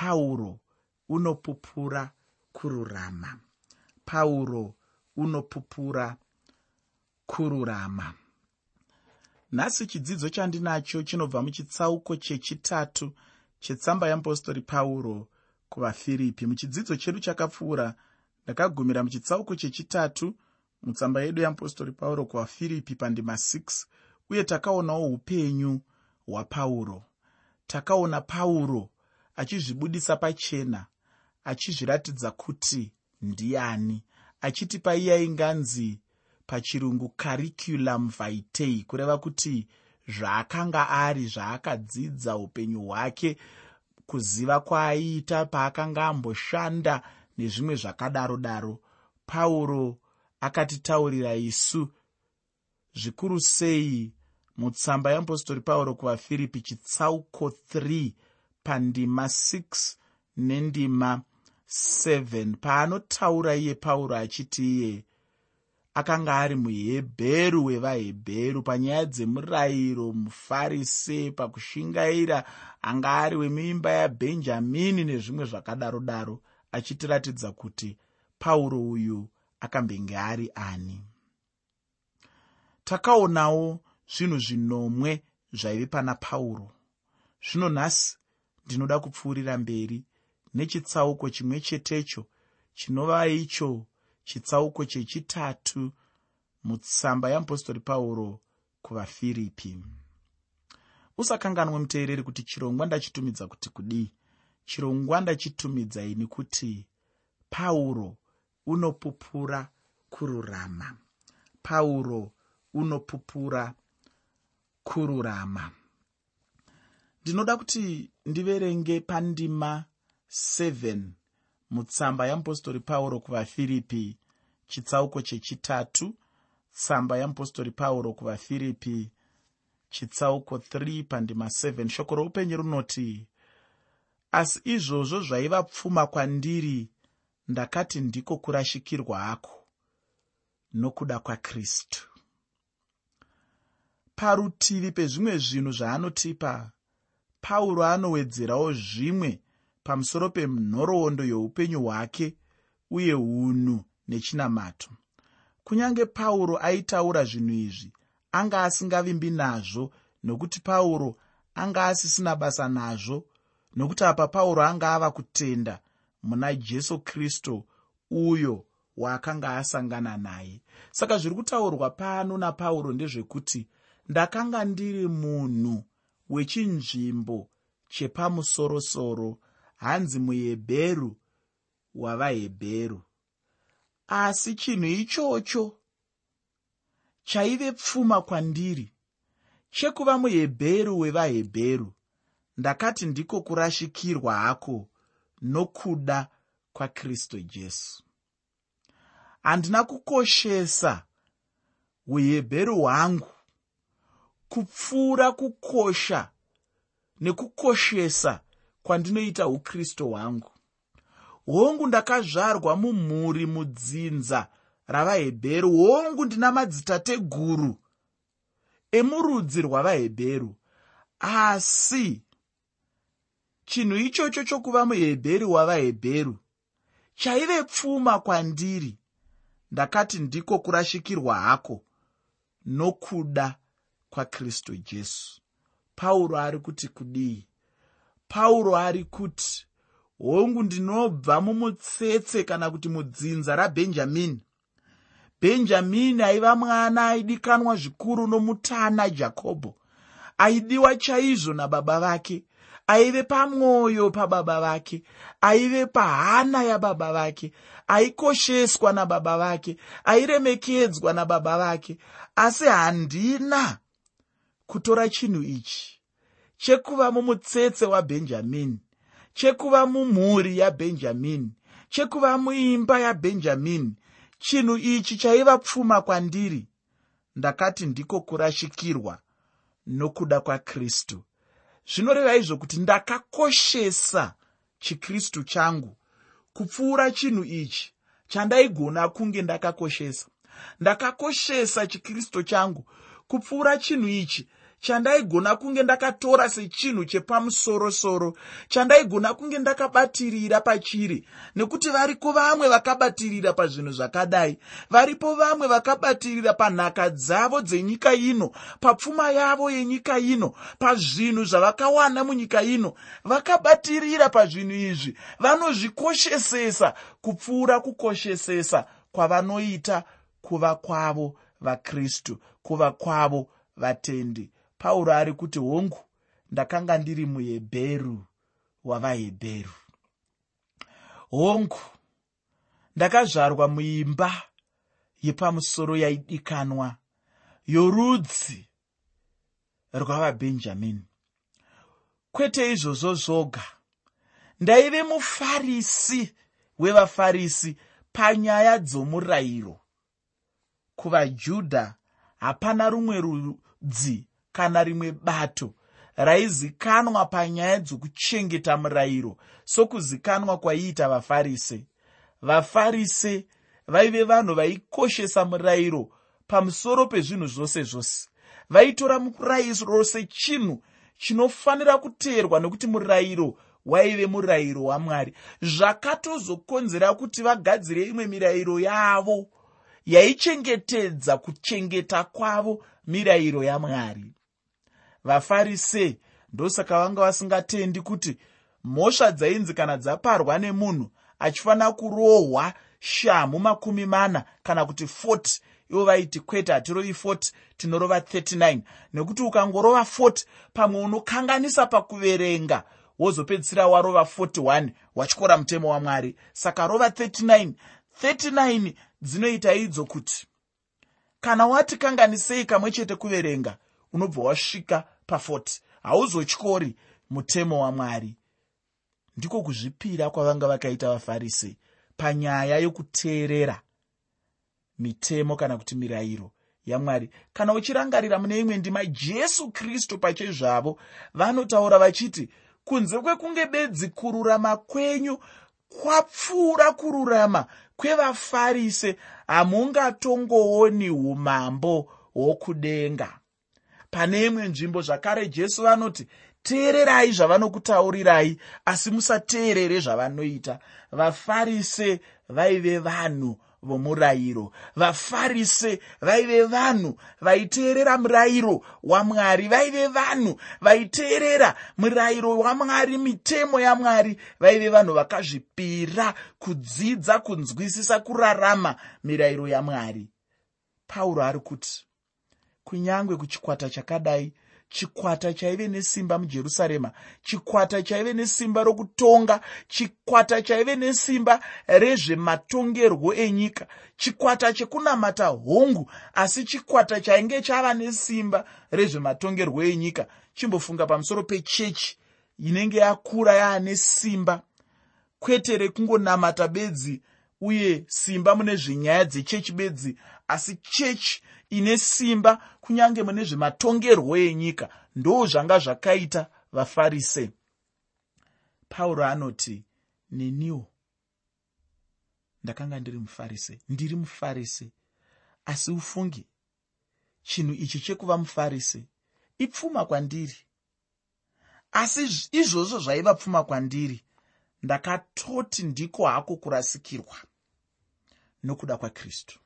pauro unopupura kururama. Pauro unopupura kururama. Nhasi chidzidzo chandinacho chinobva muchitsauko chechitatu chetsamba yeapostori pauro kuvafiripi. Muchidzidzo chedu chakapfuura ndakagumira muchitsauko chechitatu mutsamba yedu yeapostori pauro kuvafiripi pandima 6 uye takaonawo upenyu hwapauro takaona pauro achizvibudisa pachena achizviratidza kuti ndiani. Achitipa iye ainganzi pachirungu cariculum vitei kureva kuti zvaakanga ari zvaakadzidza upenyu hwake kuziva kwaaiita paakanga amboshanda nezvimwe zvakadaro daro pauro akatitaurira isu zvikuru sei mutsamba yeapostori pauro kuvafiripi chitsauko 3 pandima 6 nendima 7 paanotaura iye pauro achiti iye akanga ari muhebheru wevahebheru panyaya dzemurayiro mufarise pakushingaira anga ari wemuimba yabhenjamini nezvimwe zvakadaro daro achitiratidza kuti pauro uyu akambenge ari ani. Takaonawo zvinhu zvinomwe zvaive pana pauro. Zvino nhasi ndinoda kupfuurira mberi nechitsauko chimwe chetecho chinova icho chitsauko chechitatu mutsamba yeapostori pauro kuvafiripi. Usakanganwe muteereri kuti chirongwa ndachitumidza kuti kudii. Chirongwa ndachitumidza ini kuti pauro unopupura kururama. Pauro unopupura kururama ndinoda kuti ndiverenge pandima 7 mutsamba yeapostori pauro kuvafiripi chitsauko chechitatu tsamba yeapostori pauro kuvafiripi chitsauko 3 pandima 7 shoko roupenyu runoti asi izvozvo zvaiva pfuma kwandiri ndakati ndiko kurashikirwa ako nokuda kwakristu. Parutivi pezvimwe zvinhu zvaanotipa pauro anowedzerawo zvimwe pamusoro penhoroondo youpenyu hwake uye unhu nechinamato. Kunyange pauro aitaura zvinhu izvi anga asingavimbi nazvo nokuti pauro anga asisina basa nazvo nokuti apa pauro anga ava kutenda muna jesu kristu uyo waakanga asangana naye. Saka zviri kutaurwa pano napauro ndezvekuti ndakanga ndiri munhu wechinzvimbo chepamusorosoro hanzi muhebheru wavahebheru asi chinhu ichocho chaive pfuma kwandiri chekuva muhebheru wevahebheru ndakati ndiko kurashikirwa hako nokuda kwakristu jesu. Handina kukoshesa uhebheru hwangu kupfuura kukosha nekukoshesa kwandinoita ukristu hwangu. Hongu ndakazvarwa mumhuri mudzinza ravahebheru. Hongu ndina madzitateguru emurudzi rwavahebheru. Asi chinhu ichocho chokuva muhebheru wavahebheru chaive pfuma kwandiri ndakati ndiko kurashikirwa hako nokuda kwakristu jesu. Pauro ari kuti kudii? Pauro ari kuti hongu ndinobva mumutsetse kana kuti mudzinza rabhenjamini bhenjamini aiva mwana aidikanwa zvikuru nomutana jakobho aidiwa chaizvo nababa vake. Aive pamwoyo pababa vake. Aive pahana yababa vake. Aikosheswa nababa vake. Airemekedzwa nababa vake. Asi handina kutora chinhu ichi. Chekuva mumutsetse wabhenjamini chekuva mumhuri yabhenjamini chekuva muimba yabhenjamini chinhu ichi chaiva pfuma kwandiri. Ndakati ndiko kurashikirwa nokuda kwakristu zvinoreva izvo kuti ndakakoshesa chikristu changu kupfuura chinhu ichi chandaigona kunge ndakakoshesa. Ndakakoshesa chikristu changu kupfuura chinhu ichi chandaigona kunge ndakatora sechinhu chepamusorosoro chandaigona kunge ndakabatirira pachiri nekuti variko vamwe vakabatirira pazvinhu zvakadai. Varipo vamwe vakabatirira panhaka dzavo dzenyika ino papfuma yavo yenyika ino pazvinhu zvavakawana munyika ino. Vakabatirira pazvinhu izvi vanozvikoshesesa kupfuura kukoshesesa kwavanoita kuva kwavo vakristu kuva kwavo vatendi pauro ari kuti hongu ndakanga ndiri muhebheru wavahebheru. Hongu ndakazvarwa muimba yepamusoro yaidikanwa yorudzi rwavabhenjamini kwete izvozvo zvoga. Ndaive mufarisi wevafarisi panyaya dzomurayiro. Kuvajudha hapana rumwe rudzi kana rimwe bato. Raizikanwa panyaya dzokuchengeta murayiro sokuzikanwa kwaiita vafarise. Vafarise vaive vanhu vaikoshesa murayiro pamusoro pezvinhu zvose zvose. Vaitora murayiro sechinhu chinofanira kuteerwa nekuti murayiro waive murayiro wamwari. Zvakatozokonzera kuti vagadzire imwe mirayiro yavo yaichengetedza kuchengeta kwavo mirayiro yamwari vafarise ndosaka vanga vasingatendi kuti mhosva dzainzi kana dzaparwa nemunhu achifanira kurohwa shamhu makumi mana kana kuti 40 ivo vaiti kwete hatirovi 40 tinorova 39 nekuti ukangorova 40 pamwe unokanganisa pakuverenga wozopedzisira warova 41 wachikora mutemo wamwari. Saka rova 39 39 dzinoita idzo kuti kana wati kanganisei kamwe chete kuverenga unobva wasvika pa40 hauzotyori mutemo wamwari. Ndiko kuzvipira kwavanga vakaita vafarisi panyaya yokuteerera mitemo kana kuti mirayiro yamwari. Kana uchirangarira mune imwe ndima jesu kristu pachezvavo vanotaura vachiti kunze kwekunge bedzi kururama kwenyu kwapfuura kururama kwevafarise hamungatongooni umambo hwokudenga pane imwe nzvimbo zvakare jesu vanoti teererai zvavanokutaurirai asi musateerere zvavanoita. Vafarise vaive vanhu vomurayiro. Vafarise vaive vanhu vaiteerera murayiro wamwari vaive vanhu vaiteerera murayiro wamwari mitemo yamwari vaive vanhu vakazvipira kudzidza kunzwisisa kurarama mirayiro yamwari pauro ari kuti kunyange kuchikwata chakadai. Chikwata chaive nesimba mujerusarema. Chikwata chaive nesimba rokutonga. Chikwata chaive nesimba rezvematongerwo enyika. Chikwata chekunamata hongu asi chikwata chainge chava nesimba rezvematongerwo enyika. Chimbofunga pamusoro pechechi inenge yakura yaane simba. Kwete rekungonamata bedzi uye simba mune zvenyaya dzechechi bedzi asi chechi ine simba kunyange mune zvematongerwo enyika ndo zvanga zvakaita vafarise. Pauro anoti neniwo? Ndakanga ndiri mufarise. Ndiri mufarise. Asi ufungi chinhu ichi chekuva mufarise ipfuma kwandiri. Asi izvozvo zvaiva pfuma kwandiri ndakatoti ndiko hako kurasikirwa nokuda kwakristu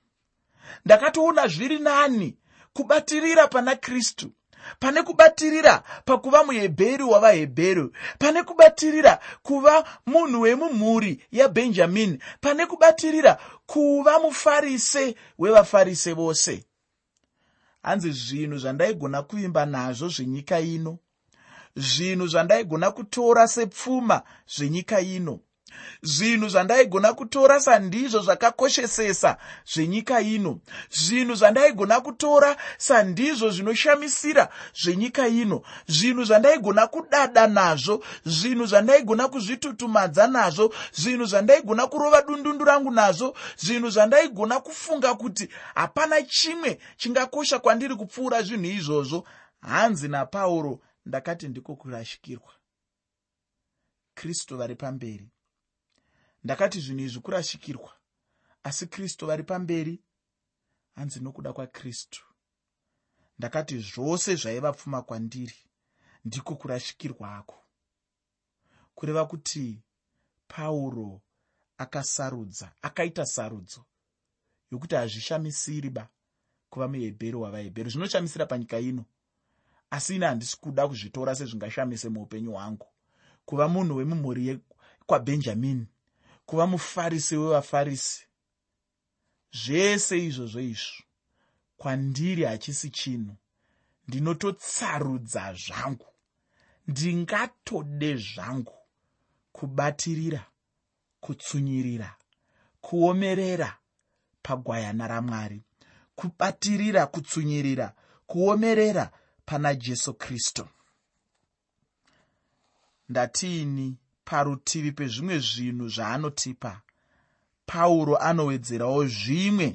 ndakatoona zviri nani kubatirira pana kristu. Pane kubatirira pakuva muhebheri wavahebheru pane kubatirira kuva munhu wemumhuri yabhenjamini pane kubatirira kuva mufarise wevafarise vose. Hanzi zvinhu zvandaigona kuvimba nazvo zvenyika ino zvinhu zvandaigona kutora sepfuma zvenyika ino zvinhu zvandaigona kutora sandizvo zvakakoshesesa zvenyika ino. Zvinhu zvandaigona kutora sandizvo zvinoshamisira zvenyika ino. Zvinhu zvandaigona kudada nazvo. Zvinhu zvandaigona kuzvitutumadza nazvo. Zvinhu zvandaigona kurova dundundu rangu nazvo. Zvinhu zvandaigona kufunga kuti hapana chimwe chingakosha kwandiri kupfuura zvinhu izvozvo. Hanzi napauro ndakati ndiko kurashikirwa. Kristu vari pamberi ndakati zvinhu izvi kurashikirwa asi kristu vari pamberi. Hanzi nokuda kwakristu. Ndakati zvose zvaiva pfuma kwandiri ndiko kurashikirwako kureva kuti pauro akasarudza akaita sarudzo yokuti hazvishamisiri ba kuva muhebheru wavahebheru zvinoshamisira panyika ino asi ine handisi kuda kuzvitora sezvingashamise muupenyu hwangu. Kuva munhu wemumhuri kwabhenjamini kuva mufarisi wevafarisi. Zvese izvozvo izvo kwandiri hachisi chinhu. Ndinototsarudza zvangu. Ndingatode zvangu kubatirira kutsunyirira kuomerera pagwayana ramwari. Kubatirira kutsunyirira kuomerera pana jesu kristu ndatiini parutivi pezvimwe zvinhu zvaanotipa. Pauro anowedzerawo zvimwe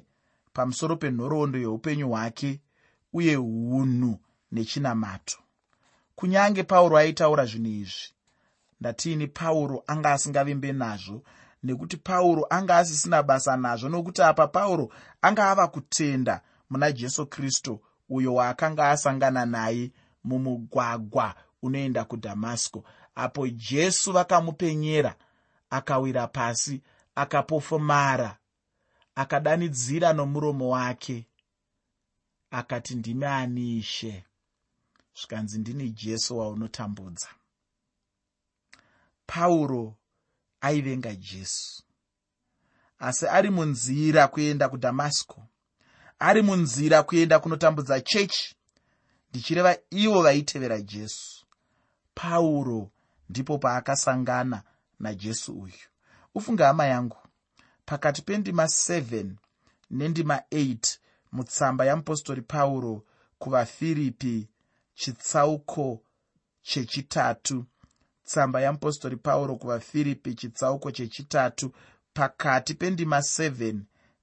pamusoro penhoroondo yeupenyu hwake uye unhu nechinamato. Kunyange pauro aitaura zvinhu izvi ndatiini pauro anga asingavimbe nazvo nekuti pauro anga asisina basa nazvo nokuti apa pauro anga ava kutenda muna jesu kristu uyo waakanga asangana naye mumugwagwa unoenda kudhamasiko apo jesu vakamupenyera akawira pasi akapofomara akadanidzira nomuromo wake. Akati ndimi ani ishe zvikanzi ndini jesu waunotambudza. Pauro aivenga jesu. Asi ari munzira kuenda kudhamasiko ari munzira kuenda kunotambudza chechi ndichireva ivo vaitevera jesu. Pauro ndipo paakasangana najesu uyu. Ufunge hama yangu pakati pendima 7 nendima 8 mutsamba yamupostori pauro kuvafiripi chitsauko chechitatu. Tsamba yamupostori pauro kuvafiripi chitsauko chechitatu. Pakati pendima 7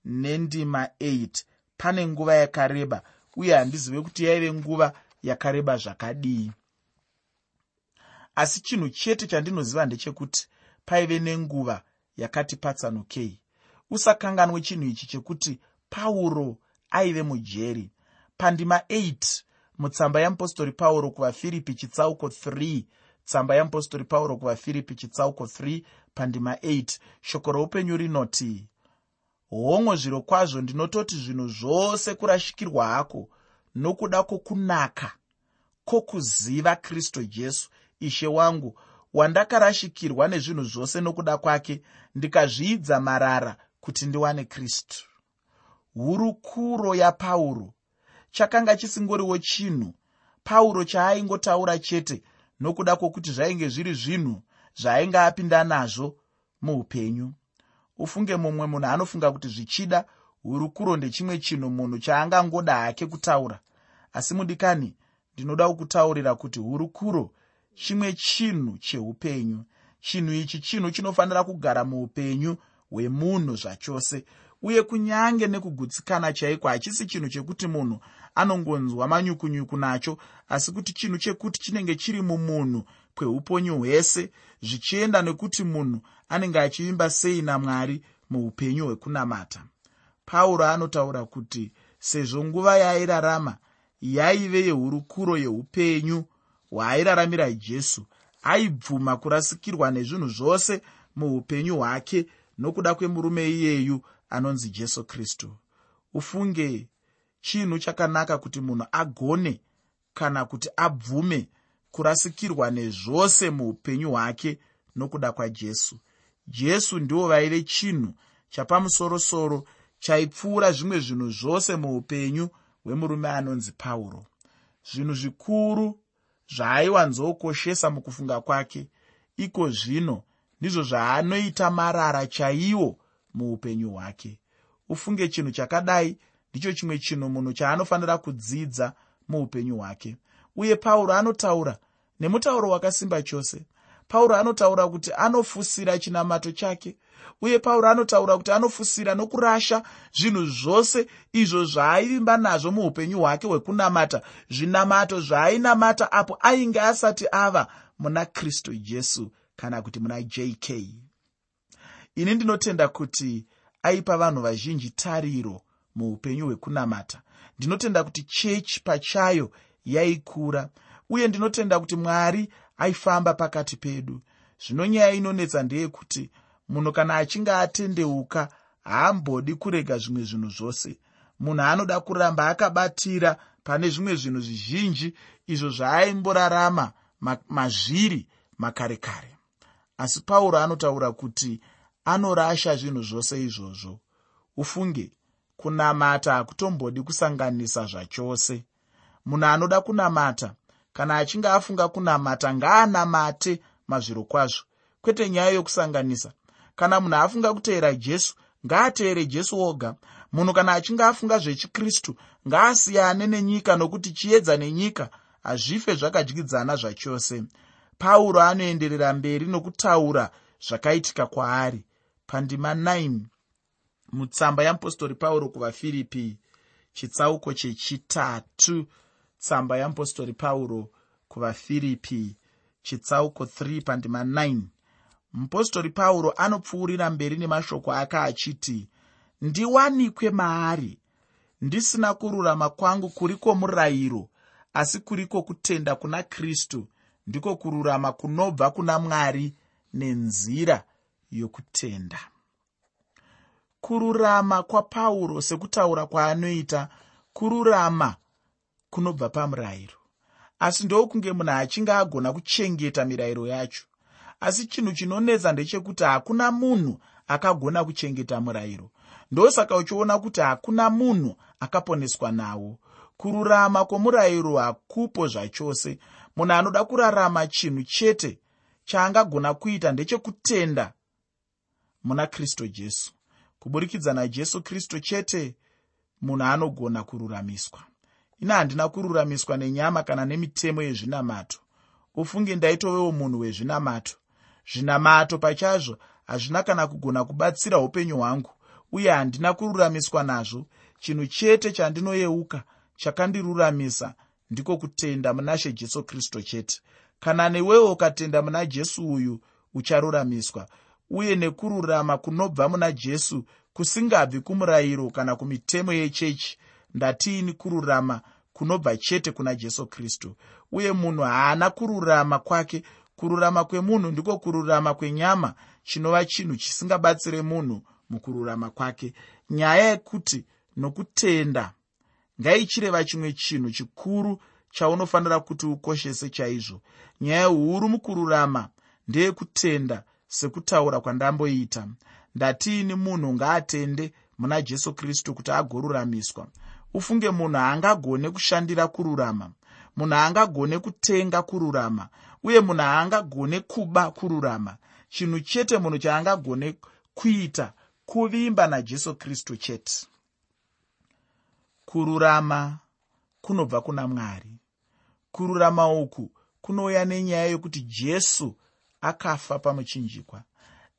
nendima 8 pane nguva yakareba uye handizive kuti yaive nguva yakareba zvakadii asi chinhu chete chandinoziva ndechekuti paive nenguva yakati patsanukei. Usakanganwe chinhu ichi chekuti pauro aive mujeri. Pandima 8 mutsamba yamupostori pauro kuvafiripi chitsauko 3 tsamba yamupostori pauro kuvafiripi chitsauko 3 pandima 8 shoko roupenyu rinoti hongo zviro kwazvo ndinototi zvinhu zvose kurashikirwa hako nokuda kwokunaka kwokuziva kristu jesu ishe wangu wandakarashikirwa nezvinhu zvose nokuda kwake ndikazviidza marara kuti ndiwane kristu. Hurukuro yapauro chakanga chisingoriwo chinhu pauro chaaingotaura chete nokuda kwokuti zvainge zviri zvinhu zvaainge apinda nazvo muupenyu. Ufunge mumwe munhu anofunga kuti zvichida hurukuro ndechimwe chinhu munhu chaangangoda hake kutaura. Asi mudikani ndinoda kukutaurira kuti hurukuro chimwe chinhu cheupenyu. Chinhu ichi chinhu chinofanira kugara muupenyu hwemunhu zvachose uye kunyange nekugutsikana chaiko hachisi chinhu chekuti munhu anongonzwa manyukunyuku nacho asi kuti chinhu chekuti chinenge chiri mumunhu kweuponyu hwese zvichienda nekuti munhu anenge achivimba sei namwari muupenyu hwekunamata. Pauro anotaura kuti sezvo nguva yaairarama yaive yehurukuro yeupenyu hwaairaramira jesu aibvuma kurasikirwa nezvinhu zvose muupenyu hwake nokuda kwemurume iyeyu anonzi jesu kristu. Ufunge chinhu chakanaka kuti munhu agone kana kuti abvume kurasikirwa nezvose muupenyu hwake nokuda kwajesu. Jesu ndivo vaive chinhu chapamusorosoro chaipfuura zvimwe zvinhu zvose muupenyu hwemurume anonzi pauro. Zvinhu zvikuru zvaaiwanzokoshesa mukufunga kwake. Iko zvino ndizvo zvaanoita marara chaiwo muupenyu hwake. Ufunge chinhu chakadai ndicho chimwe chinhu munhu chaanofanira kudzidza muupenyu hwake. Uye pauro anotaura nemutauro wakasimba chose. Pauro anotaura kuti anofusira chinamato chake uye pauro anotaura kuti anofusira nokurasha zvinhu zvose izvo zvaaivimba nazvo muupenyu hwake hwekunamata zvinamato zvaainamata apo ainge asati ava muna kristu jesu kana kuti muna jk ini ndinotenda kuti aipa vanhu vazhinji tariro muupenyu hwekunamata. Ndinotenda kuti chechi pachayo yaikura uye ndinotenda kuti mwari aifamba pakati pedu. Zvino nyaya inonetsa ndeyekuti munhu kana achinge atendeuka haambodi kurega zvimwe zvinhu zvose. Munhu anoda kuramba akabatira pane zvimwe zvinhu zvizhinji izvo zvaaimborarama mazviri makare kare. Asi pauro anotaura kuti anorasha zvinhu zvose izvozvo. Ufunge kunamata hakutombodi kusanganisa zvachose. Munhu anoda kunamata kana achinge afunga kunamata ngaanamate mazviro kwazvo. Kwete nyaya yokusanganisa kana munhu afunga kutevera jesu ngaatevere jesu oga. Munhu kana achinge afunga zvechikristu ngaasiyane nenyika nokuti chiedza nenyika hazvife zvakadyidzana zvachose. Pauro anoenderera mberi nokutaura zvakaitika kwaari. Pandima 9 mutsamba yamupostori pauro kuvafiripi chitsauko chechitatu. Tsamba yamupostori pauro kuvafiripi chitsauko 3 pandima 9 mupostori pauro anopfuurira mberi nemashoko ake achiti ndiwanikwe maari. Ndisina kururama kwangu kuriko murayiro asi kuriko kutenda kuna kristu ndiko kururama kunobva kuna mwari nenzira yokutenda. Kururama kwapauro sekutaura kwaanoita kururama kunobva pamurayiro. Asi ndokunge munhu achinge agona kuchengeta mirayiro yacho asi chinhu chinonetsa ndechekuti hakuna munhu akagona kuchengeta murayiro. Ndosaka uchiona kuti hakuna munhu akaponeswa nawo. Kururama kwomurayiro hakupo zvachose. Munhu anoda kurarama chinhu chete chaangagona kuita ndechekutenda muna kristu jesu. Kuburikidza najesu kristu chete munhu anogona kururamiswa. Ina handina kururamiswa nenyama kana nemitemo yezvinamato. Ufunge ndaitovewo munhu wezvinamato zvinamato pachazvo hazvina kana kugona kubatsira upenyu hwangu uye handina kururamiswa nazvo. Chinhu chete chandinoyeuka chakandiruramisa ndiko kutenda muna she jesu kristu chete. Kana newewo ukatenda muna jesu uyu ucharuramiswa uye nekururama kunobva muna jesu kusingabvi kumurayiro kana kumitemo yechechi ndatiini kururama kunobva chete kuna jesu kristu uye munhu haana kururama kwake kururama kwemunhu ndiko kururama kwenyama chinova chinhu chisingabatsire munhu mukururama kwake. Nyaya yekuti nokutenda ngaichireva chimwe chinhu chikuru chaunofanira kuti ukoshese chaizvo. Nyaya huru mukururama ndeyekutenda sekutaura kwandamboita. Ndatiini munhu ngaatende muna jesu kristu kuti agoruramiswa? Ufunge munhu haangagone kushandira kururama munhu haangagone kutenga kururama uye munhu haangagone kuba kururama. Chinhu chete munhu chaangagone kuita kuvimba najesu kristu chete. Kururama kunobva kuna mwari. Kururama uku kunouya nenyaya yokuti jesu akafa pamuchinjikwa.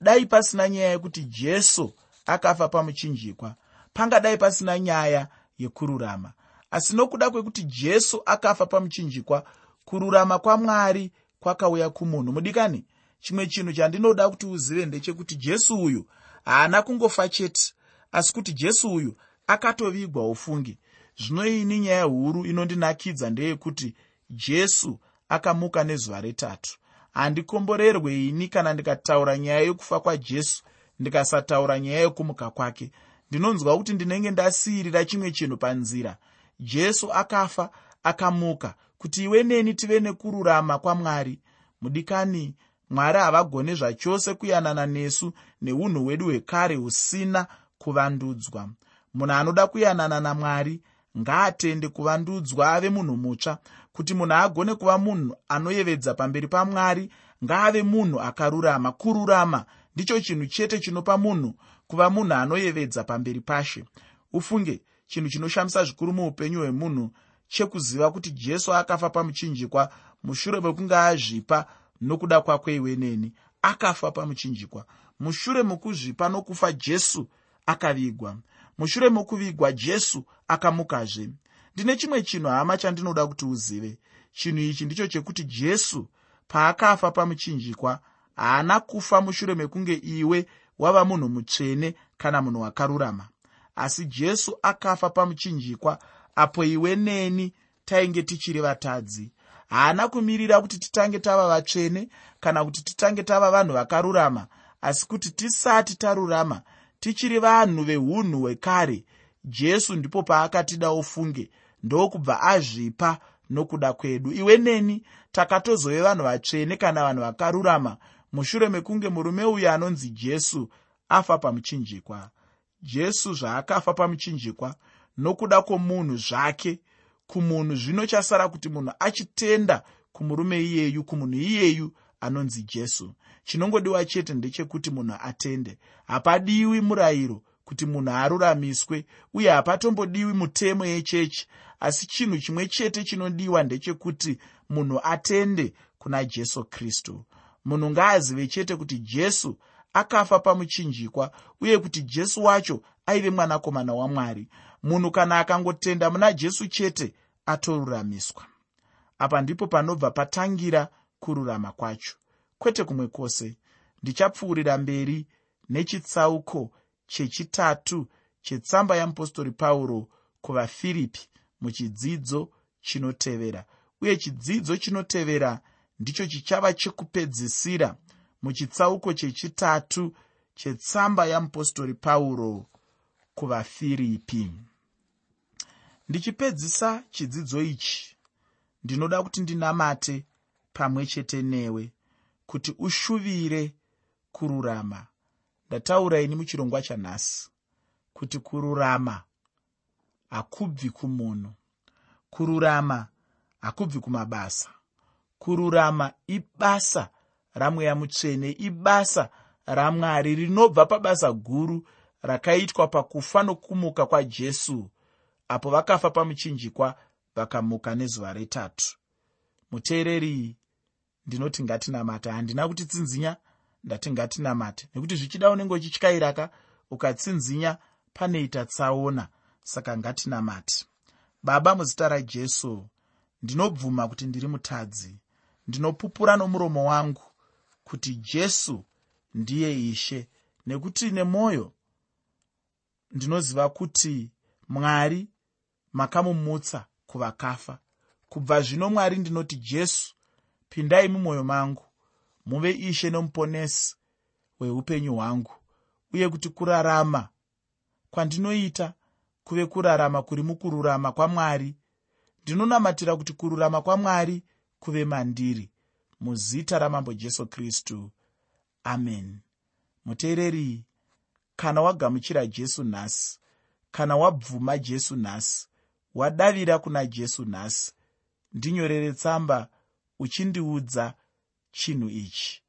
Dai pasina nyaya yekuti jesu akafa pamuchinjikwa pangadai pasina nyaya yekururama. Asi nokuda kwekuti jesu akafa pamuchinjikwa kururama kwamwari kwakauya kumunhu. Mudikani chimwe chinhu chandinoda kuti uzive ndechekuti jesu uyu haana kungofa chete asi kuti jesu uyu akatovigwa ufungi. Zvino ini nyaya huru inondinakidza ndeyekuti jesu akamuka nezuva retatu. Handikomborerwe ini kana ndikataura nyaya yokufa kwajesu ndikasataura nyaya yokumuka kwake. Ndinonzwa kuti ndinenge ndasiyirira chimwe chinhu panzira. Jesu akafa akamuka kuti iwe neni tive nekururama kwamwari. Mudikani mwari havagone zvachose kuyanana nesu neunhu hwedu hwekare husina kuvandudzwa. Munhu anoda kuyanana namwari ngaatende kuvandudzwa ave munhu mutsva. Kuti munhu agone kuva munhu anoyevedza pamberi pamwari ngaave munhu akarurama. Kururama ndicho chinhu chete chinopa munhu kuva munhu anoyevedza pamberi pashe. Ufunge chinhu chinoshamisa zvikuru muupenyu hwemunhu chekuziva kuti jesu akafa pamuchinjikwa mushure mekunge azvipa nokuda kwakwe iwe neni akafa pamuchinjikwa. Mushure mokuzvipa nokufa jesu akavigwa. Mushure mokuvigwa jesu akamukazve. Ndine chimwe chinhu hama chandinoda kuti uzive. Chinhu ichi ndicho chekuti jesu paakafa pamuchinjikwa haana kufa mushure mekunge iwe wava munhu mutsvene kana munhu wakarurama. Asi jesu akafa pamuchinjikwa apo iwe neni tainge tichiri vatadzi. Haana kumirira kuti titange tava vatsvene kana kuti titange tava vanhu vakarurama asi kuti tisati tarurama tichiri vanhu veunhu hwekare jesu ndipo paakatida ufunge ndokubva azvipa nokuda kwedu. Iwe neni takatozove vanhu vatsvene kana vanhu vakarurama mushure mekunge murume uyu anonzi jesu afa pamuchinjikwa. Jesu zvaakafa pamuchinjikwa nokuda kwomunhu zvake. Kumunhu zvino chasara kuti munhu achitenda kumurume iyeyu kumunhu iyeyu anonzi jesu. Chinongodiwa chete ndechekuti munhu atende. Hapadiwi murayiro kuti munhu aruramiswe uye hapatombodiwi mutemo yechechi. Asi chinhu chimwe chete chinodiwa ndechekuti munhu atende kuna jesu kristu. Munhu ngaazive chete kuti jesu akafa pamuchinjikwa uye kuti jesu wacho aive mwanakomana wamwari. Munhu kana akangotenda muna jesu chete atoruramiswa. Apa ndipo panobva patangira kururama kwacho. Kwete kumwe kwose ndichapfuurira mberi nechitsauko chechitatu chetsamba yamupostori pauro kuvafiripi muchidzidzo chinotevera. Uye chidzidzo chinotevera ndicho chichava chekupedzisira muchitsauko chechitatu chetsamba yamupostori pauro kuvafiripi. Ndichipedzisa chidzidzo ichi. Ndinoda kuti ndinamate pamwe chete newe kuti ushuvire kururama. Ndataura ini muchirongwa chanhasi kuti kururama hakubvi kumunhu kururama hakubvi kumabasa. Kururama ibasa ramweya mutsvene ibasa ramwari rinobva pabasa guru rakaitwa pakufa nokumuka kwajesu apo vakafa pamuchinjikwa vakamuka nezuva retatu. Muteereri ndinoti ngatinamate. Handina kuti tsinzinya ndati ngatinamate nekuti zvichida unenge uchityairaka ukatsinzinya panoita tsaona saka ngatinamate. Baba muzita rajesu ndinobvuma kuti ndiri mutadzi. Ndinopupura nomuromo wangu kuti jesu ndiye ishe. Nekuti nemwoyo ndinoziva kuti mwari makamumutsa kuvakafa. Kubva zvino mwari ndinoti jesu pindai mumwoyo mangu muve ishe nomuponesi hweupenyu hwangu. Uye kuti kurarama kwandinoita kuve kurarama kuri mukururama kwamwari. Ndinonamatira kuti kururama kwamwari kuve mandiri muzita ramambo jesu kristu. Amen. Muteereri kana wagamuchira jesu nhasi kana wabvuma jesu nhasi wadavira kuna jesu nhasi ndinyorere tsamba uchindiudza chinhu ichi